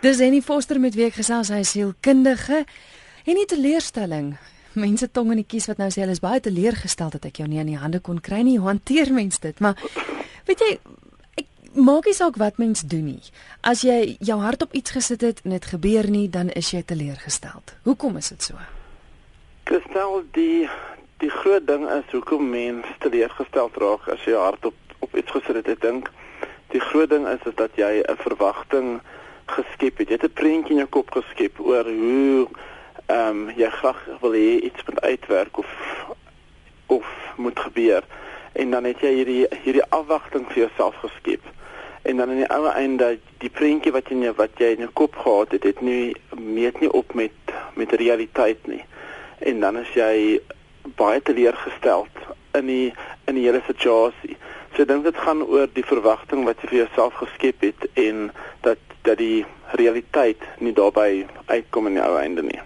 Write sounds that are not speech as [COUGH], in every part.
Dis Annie Foster met wie ek gesels, hy is sielkundige en nie teleurstelling. Mense tong in die kies wat nou sê hulle is baie teleurgestel dat ek jou nie aan die hande kon kry nie. Hoe hanteer mens dit? Maar weet jy, ek maak nie saak wat mens doen nie. As jy jou hart op iets gesit het en dit gebeur nie, dan is jy teleurgestel. Hoekom is dit so? Gestel die die groot ding is hoekom mense teleurgestel raak as jy hart op op iets gesit het. Ek dink die groot ding is is dat jy 'n verwagting geskep het. Jy het 'n prentjie in jou kop geskep oor hoe ehm um, jy graag wil hê iets moet uitwerk of of moet gebeur. En dan het jy hierdie hierdie afwagting vir jouself geskep. En dan aan die ander einde die prentjie wat in jou wat jy in jou kop gehad het, het nie meet nie op met met realiteit nie. En dan is jy baie teleurgesteld in die in die hele situasie. So ek dink dit gaan oor die verwagting wat jy vir jouself geskep het en dat dat die realiteit nie daarbey uitkom in die ou einde nie.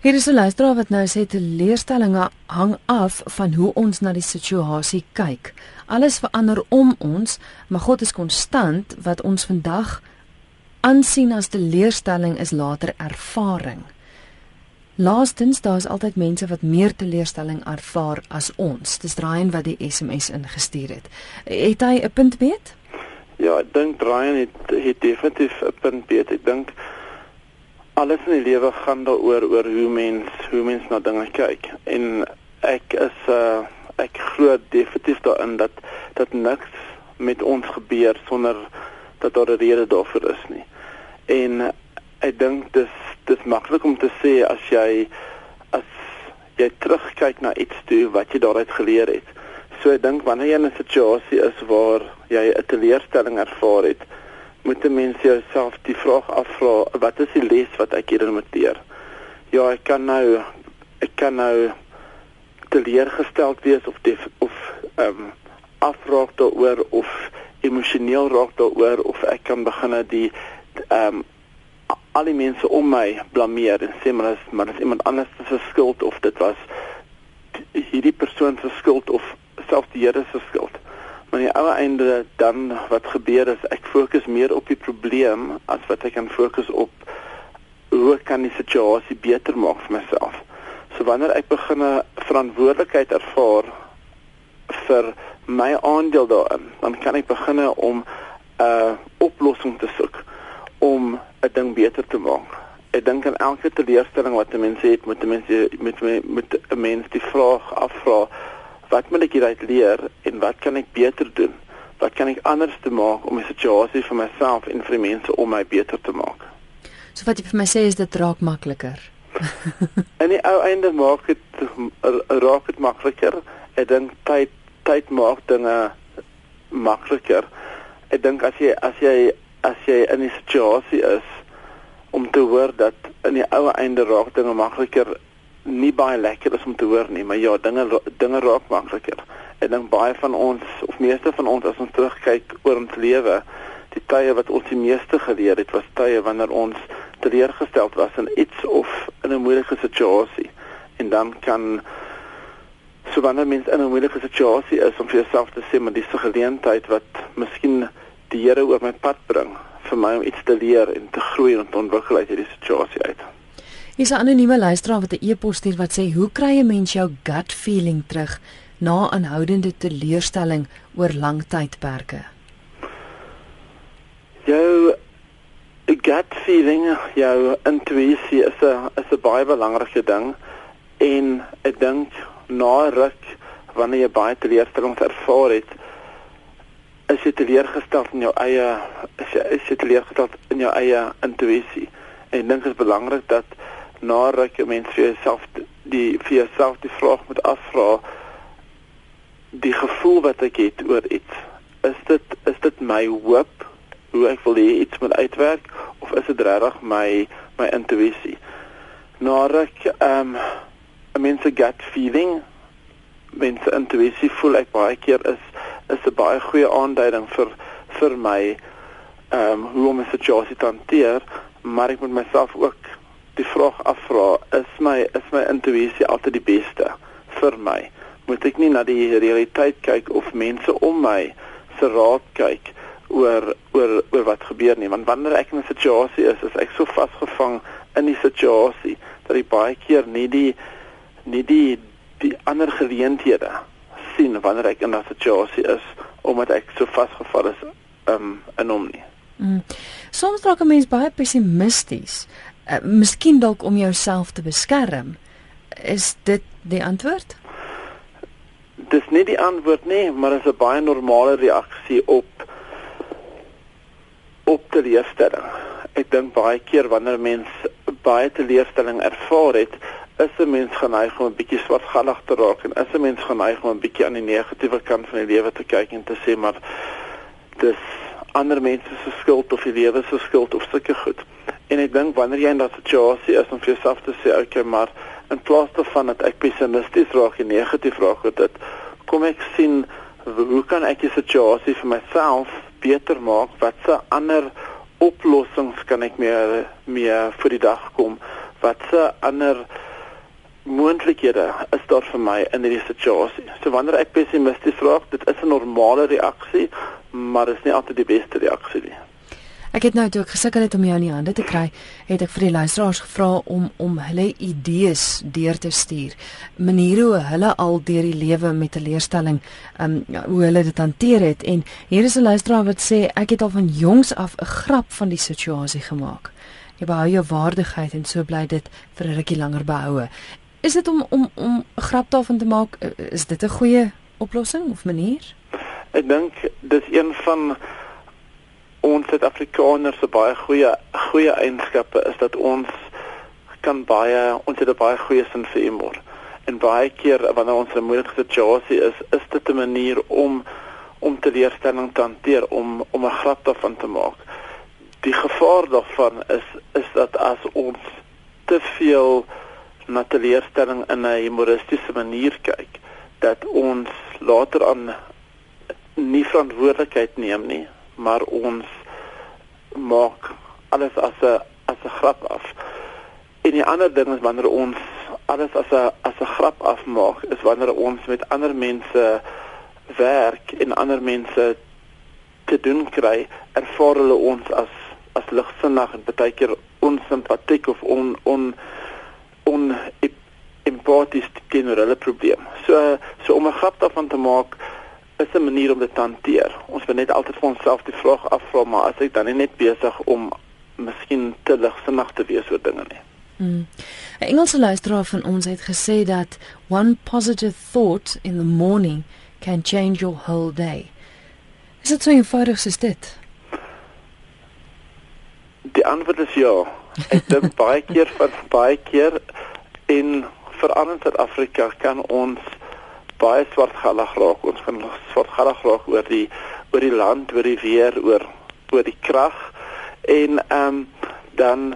Hier is 'n luisteraar wat nou sê teleurstellings hang af van hoe ons na die situasie kyk. Alles verander om ons, maar God is konstant wat ons vandag aansien as teleurstelling is later ervaring. Laastens daar is altyd mense wat meer teleurstelling ervaar as ons. Dis Ryan wat die SMS ingestuur het. Het hy 'n punt weet? Ja, ek dink Brian het het definitief 'n punt beet. Ek dink alles in die lewe gaan daaroor oor hoe mens hoe mens na dinge kyk. En ek is uh ek glo definitief daarin dat dat niks met ons gebeur sonder dat daar 'n rede daarvoor is nie. En ek dink dis dis maklik om te sê as jy as jy terugkyk na iets toe wat jy daaruit geleer het. So ek dink wanneer jy in 'n situasie is waar jy 'n teleurstelling ervaar het, moet 'n mens jouself die vraag afvra, wat is die les wat ek hierin moet leer? Ja, ek kan nou ek kan nou teleurgestel wees of def, of ehm um, afraak daaroor of emosioneel raak daaroor of ek kan begin die ehm um, al die mense om my blameer en sê maar as maar as iemand anders se skuld of dit was hierdie persoon se skuld of self die Here se skuld. Maar die ou einde dan wat gebeur is ek fokus meer op die probleem as wat ek kan fokus op hoe kan die situasie beter maak vir myself. So wanneer ek begin 'n verantwoordelikheid ervaar vir my aandeel daarin, dan kan ek begin om 'n uh, oplossing te soek om 'n ding beter te maak. Ek dink aan elke teleurstelling wat 'n mens het, moet 'n mens met met 'n mens die vraag afvra wat moet ek hieruit leer en wat kan ek beter doen? Wat kan ek anders te maak om die situasie vir myself en vir die mense om my beter te maak? So wat jy vir my sê is dit raak makliker. [LAUGHS] en die ou einde maak dit raak dit makliker. Ek dink tyd tyd maak dinge makliker. Ek dink as jy as jy as jy in 'n situasie is om te hoor dat in die ou einde raak dinge makliker nie baie lekker is om te hoor nie, maar ja, dinge dinge raak makliker. Ek dink baie van ons of meeste van ons as ons terugkyk oor ons lewe, die tye wat ons die meeste geleer het, was tye wanneer ons teleurgesteld was in iets of in 'n moeilike situasie. En dan kan so wanneer mens in 'n moeilike situasie is om vir jouself te sê, maar dis 'n geleentheid wat miskien die Here oor my pad bring vir my om iets te leer en te groei en te ontwikkel uit hierdie situasie uit. Hier's 'n anonieme luisteraar wat 'n e-pos stuur wat sê: "Hoe kry 'n mens jou gut feeling terug na aanhoudende teleurstelling oor lang tydperke?" Jou gut feeling, jou intuïsie is 'n is 'n baie belangrike ding en ek dink na ruk wanneer jy baie teleurstellings ervaar het, is jy teleurgestel in jou eie is jy, is jy teleurgestel in jou eie intuïsie. En ek dink dit is belangrik dat na ruk 'n mens vir jouself die vir jouself die vraag moet afvra die gevoel wat ek het oor iets is dit is dit my hoop hoe ek wil hê iets moet uitwerk of is dit regtig my my intuïsie? Na ruk ehm um, 'n mens se gut feeling mens intuïsie voel ek baie keer is is 'n baie goeie aanduiding vir vir my ehm um, hoe om 'n situasie te hanteer maar ek moet myself ook die vraag afvra, is my is my intuïsie altyd die beste vir my? Moet ek nie na die realiteit kyk of mense om my se raad kyk oor oor oor wat gebeur nie want wanneer ek in 'n situasie is is ek so vasgevang in die situasie dat ek baie keer nie die nie die die ander geleenthede sien wanneer ek in 'n situasie is omdat ek so vasgevall is um, in hom nie. Mm. Soms raak 'n mens baie pessimisties. Uh, miskien dalk om jouself te beskerm. Is dit die antwoord? Dis nie die antwoord nie, maar dit is 'n baie normale reaksie op op teleurstelling. Ek dink baie keer wanneer mens baie teleurstelling ervaar het, is 'n mens geneig om 'n bietjie swartgallig te raak en is 'n mens geneig om 'n bietjie aan die negatiewe kant van die lewe te kyk en te sê maar dis ander mense se skuld of die lewe se skuld of sulke goed. En ek dink wanneer jy in daardie situasie is om vir jouself te sê, okay, maar in plaas daarvan dat ek pessimisties raak en negatief raak oor dit, kom ek sien hoe kan ek die situasie vir myself beter maak? Wat se ander oplossings kan ek meer meer vir die dag kom? Wat se ander moontlikhede is daar vir my in hierdie situasie. So wanneer ek pessimisties raak, dit is 'n normale reaksie, maar dit is nie altyd die beste reaksie nie. Ek het nou toe ek gesukkel het om jou in die hande te kry, het ek vir die luisteraars gevra om om hulle idees deur te stuur. Maniere hoe hulle al deur die lewe met 'n leerstelling, ehm um, hoe hulle dit hanteer het en hier is 'n luisteraar wat sê ek het al van jongs af 'n grap van die situasie gemaak. Jy behou jou waardigheid en so bly dit vir 'n rukkie langer behoue. Is dit om om om 'n grap daarvan te maak, is dit 'n goeie oplossing of manier? Ek dink dis een van ons Suid-Afrikaners se baie goeie goeie eienskappe is dat ons kan baie ons het 'n baie goeie sin vir humor. En baie keer wanneer ons in 'n moeilike situasie is, is dit 'n manier om om te leerstelling te hanteer om om 'n grap daarvan te maak. Die gevaar daarvan is is dat as ons te veel na teleurstelling in 'n humoristiese manier kyk dat ons later aan nie verantwoordelikheid neem nie, maar ons maak alles as 'n as 'n grap af. En die ander ding is wanneer ons alles as 'n as 'n grap afmaak, is wanneer ons met ander mense werk en ander mense te doen kry, ervaar hulle ons as as ligsinnig en baie keer onsimpatiek of on on on empaties teenoor hulle probleem. So so om 'n grap daarvan te maak is 'n manier om dit te hanteer. Ons moet net altyd vir onsself die vraag afvra, maar as ek dan nie net besig om miskien te ligsinnig te wees oor dinge nie. Hmm. 'n Engelse luisteraar van ons het gesê dat one positive thought in the morning can change your whole day. Is dit so eenvoudig soos dit? Die antwoord is ja. Ek dink [LAUGHS] baie keer van baie keer in veral in Suid-Afrika kan ons baie swartgallig raak. Ons kan swartgallig raak oor die oor die land, oor die weer, oor oor die krag en ehm um, dan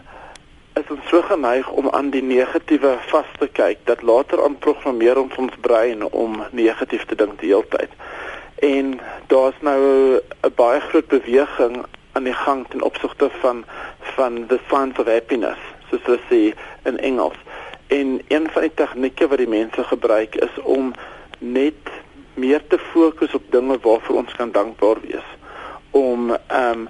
is ons so geneig om aan die negatiewe vas te kyk dat later aan programmeer ons ons brein om negatief te dink die hele tyd. En daar's nou 'n baie groot beweging aan die gang ten opsigte van van the science of happiness soos hulle sê in Engels. En een van die tegnieke wat die mense gebruik is om net meer te fokus op dinge waarvoor ons kan dankbaar wees. Om ehm um,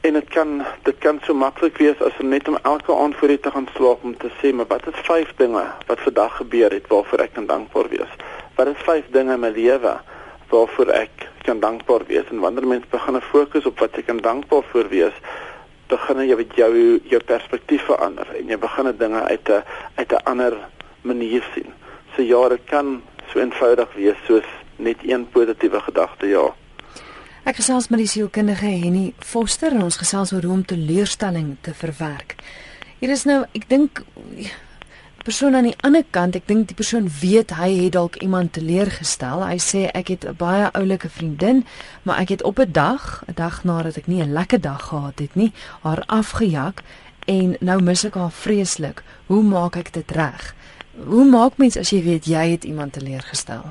en dit kan dit kan so maklik wees as net om elke aand voor jy te gaan slaap om te sê maar wat is vyf dinge wat vandag gebeur het waarvoor ek kan dankbaar wees? Wat is vyf dinge in my lewe waarvoor ek kan dankbaar wees? En wanneer mens begin fokus op wat jy kan dankbaar vir wees, begin jy met jou jou perspektief verander en jy begin dinge uit 'n uit 'n ander manier sien. So ja, dit kan so eenvoudig wees soos net een positiewe gedagte, ja. Ek gesels met die sielkundige Henny Foster en ons gesels oor hoe om teleurstelling te verwerk. Hier is nou, ek dink persoon aan die ander kant, ek dink die persoon weet hy het dalk iemand teleurgestel. Hy sê ek het 'n baie oulike vriendin, maar ek het op 'n dag, 'n dag nadat ek nie 'n lekker dag gehad het nie, haar afgejak en nou mis ek haar vreeslik. Hoe maak ek dit reg? Hoe maak mens as jy weet jy het iemand teleurgestel?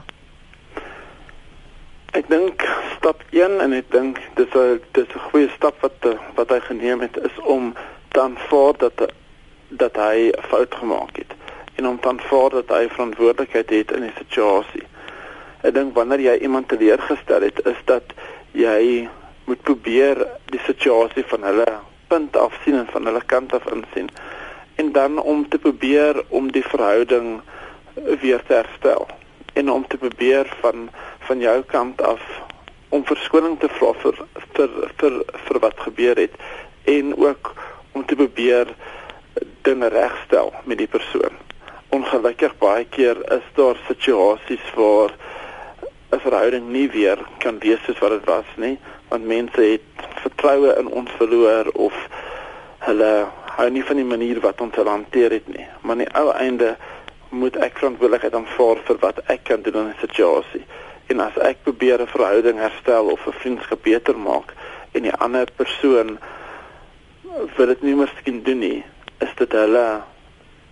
Ek dink stap 1 en ek dink dis 'n dis 'n goeie stap wat wat hy geneem het is om dan voor dat dat hy fout gemaak het en om dan voor dat hy verantwoordelikheid het in die situasie. Ek dink wanneer jy iemand teleurgestel het, is dat jy moet probeer die situasie van hulle punt af sien en van hulle kant af insien en dan om te probeer om die verhouding weer te herstel en om te probeer van van jou kant af om verskoning te vra vir vir vir vir wat gebeur het en ook om te probeer dinge regstel met die persoon. Ongelukkig baie keer is daar situasies waar 'n verhouding nie weer kan wees soos wat dit was nie, want mense het vertroue in ons verloor of hulle hou nie van die manier wat ons hulle hanteer het nie. Maar aan die ou einde moet ek verantwoordelikheid aanvaar vir wat ek kan doen in 'n situasie. En as ek probeer 'n verhouding herstel of 'n vriendskap beter maak en die ander persoon wil dit nie miskien doen nie, is dit hulle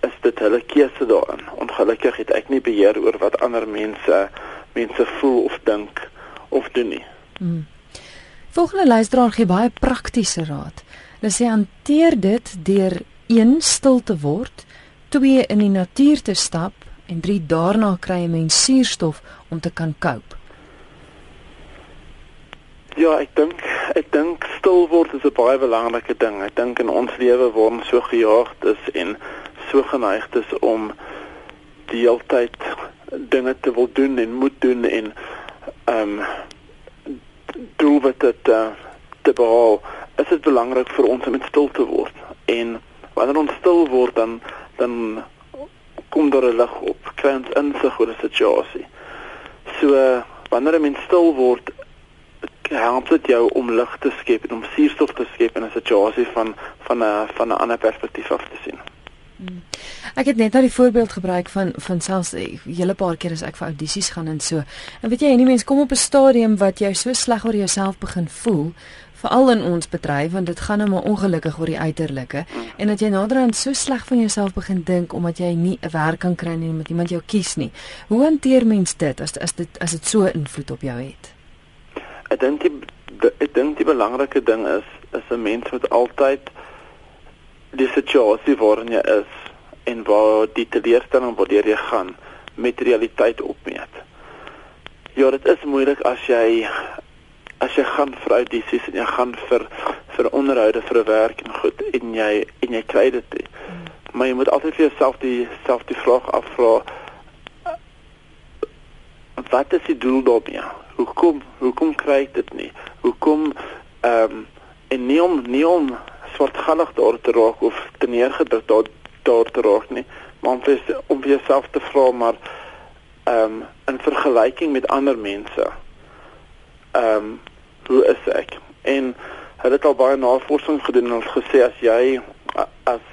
is dit hulle keuse daarin. Ongelukkig het ek nie beheer oor wat ander mense mense voel of dink of doen nie. Hmm. Volgende luisteraar gee baie praktiese raad. Hulle sê hanteer dit deur 1 stil te word, 2 in die natuur te stap en 3 daarna kry 'n mens suurstof om te kan cope. Ja, ek dink ek dink stil word is 'n baie belangrike ding. Ek dink in ons lewe word ons so gejaagd is en so geneig is om die hele tyd dinge te wil doen en moet doen en ehm um, doen wat dit uh, te behaal. Is dit belangrik vir ons om net stil te word en wanneer ons stil word dan dan kom daar 'n lig op, kry ons insig oor 'n situasie. So wanneer 'n mens stil word, help dit jou om lig te skep en om suurstof te skep in 'n situasie van van 'n van 'n ander perspektief af te sien. Hmm. Ek het net nou die voorbeeld gebruik van van selfs 'n eh, hele paar keer as ek vir audisies gaan en so. En weet jy, enige mens kom op 'n stadium wat jy so sleg oor jouself begin voel veral in ons bedryf want dit gaan nou maar ongelukkig oor die uiterlike en dat jy naderhand so sleg van jouself begin dink omdat jy nie 'n werk kan kry nie omdat iemand jou kies nie. Hoe hanteer mens dit as as dit as dit so invloed op jou het? Ek dink die ek dink die belangrike ding is is 'n mens moet altyd die situasie waarin jy is en waar die teleurstelling waar jy gaan met realiteit opmeet. Ja, dit is moeilik as jy as jy gaan vir audisies en jy gaan vir vir onderhoude vir 'n werk en goed en jy en jy kry dit. Hmm. Maar jy moet altyd vir jouself die self die vraag afvra wat is die doel daarmee? Hoekom hoekom kry ek dit nie? Hoekom ehm um, en nie om nie om swartgallig daar te raak of te neergedruk daar daar te raak nie, maar om vir om vir jouself te vra maar ehm um, in vergelyking met ander mense ehm um, hoe is ek? En hulle het al baie navorsing gedoen en ons gesê as jy as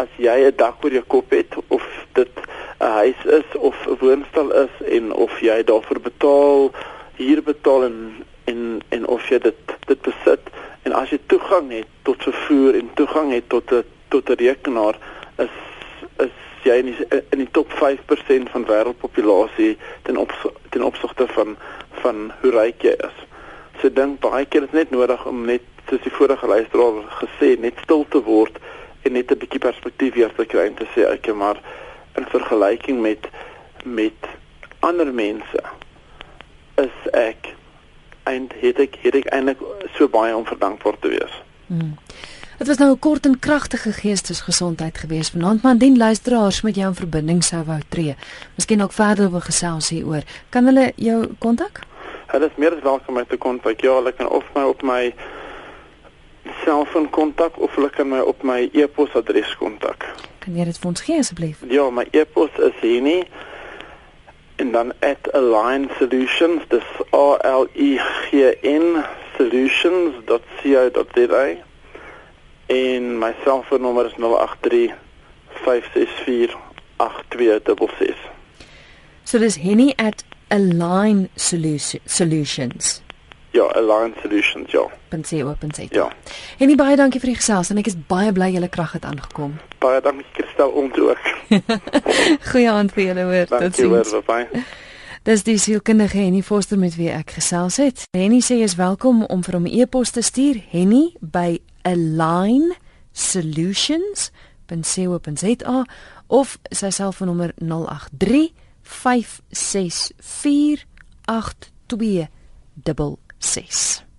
as jy 'n dak oor jou kop het of dit 'n huis is of 'n woonstel is en of jy daarvoor betaal, huur betaal en en en of jy dit dit besit en as jy toegang het tot vervoer en toegang het tot 'n tot 'n rekenaar is is jy in die, in die top 5% van wêreldpopulasie ten op ten opsigte van van hoe ryk jy is. So dink baie keer is net nodig om net soos die vorige luisteraar gesê net stil te word en net 'n bietjie perspektief weer te kry en te sê ek maar in vergelyking met met ander mense is ek eind het ek het ek eintlik so baie om verdankbaar te wees. Hmm. Dit was nou 'n kort en kragtige geestesgesondheid geweest vanaand, maar indien luisteraars met jou in verbinding sou wou tree, miskien ook verder wil gesels hieroor, kan hulle jou kontak? Hulle is meer as welkom om te kontak. Ja, hulle kan of my op my selfoon kontak of hulle kan my op my e-posadres kontak. Kan jy dit vir ons gee asseblief? Ja, my e-pos is hierdie en dan @align solutions dis a l i g n solutions.co.za en my selfoonnommer is 083 564 8266 So dis henny @align solutions Ja, Align Solutions, ja. Sê. Ja. En baie dankie vir die gesels en ek is baie bly julle krag het aangekom. Baie dankie om toe ook. [LAUGHS] Goeie aand vir julle hoor. Tot sins. Dis die sielkundige Henny Foster met wie ek gesels het. Henny sê jy is welkom om vir hom 'n e-pos te stuur, henny by align solutions.co.za of sy selfoonnommer 083 564 8266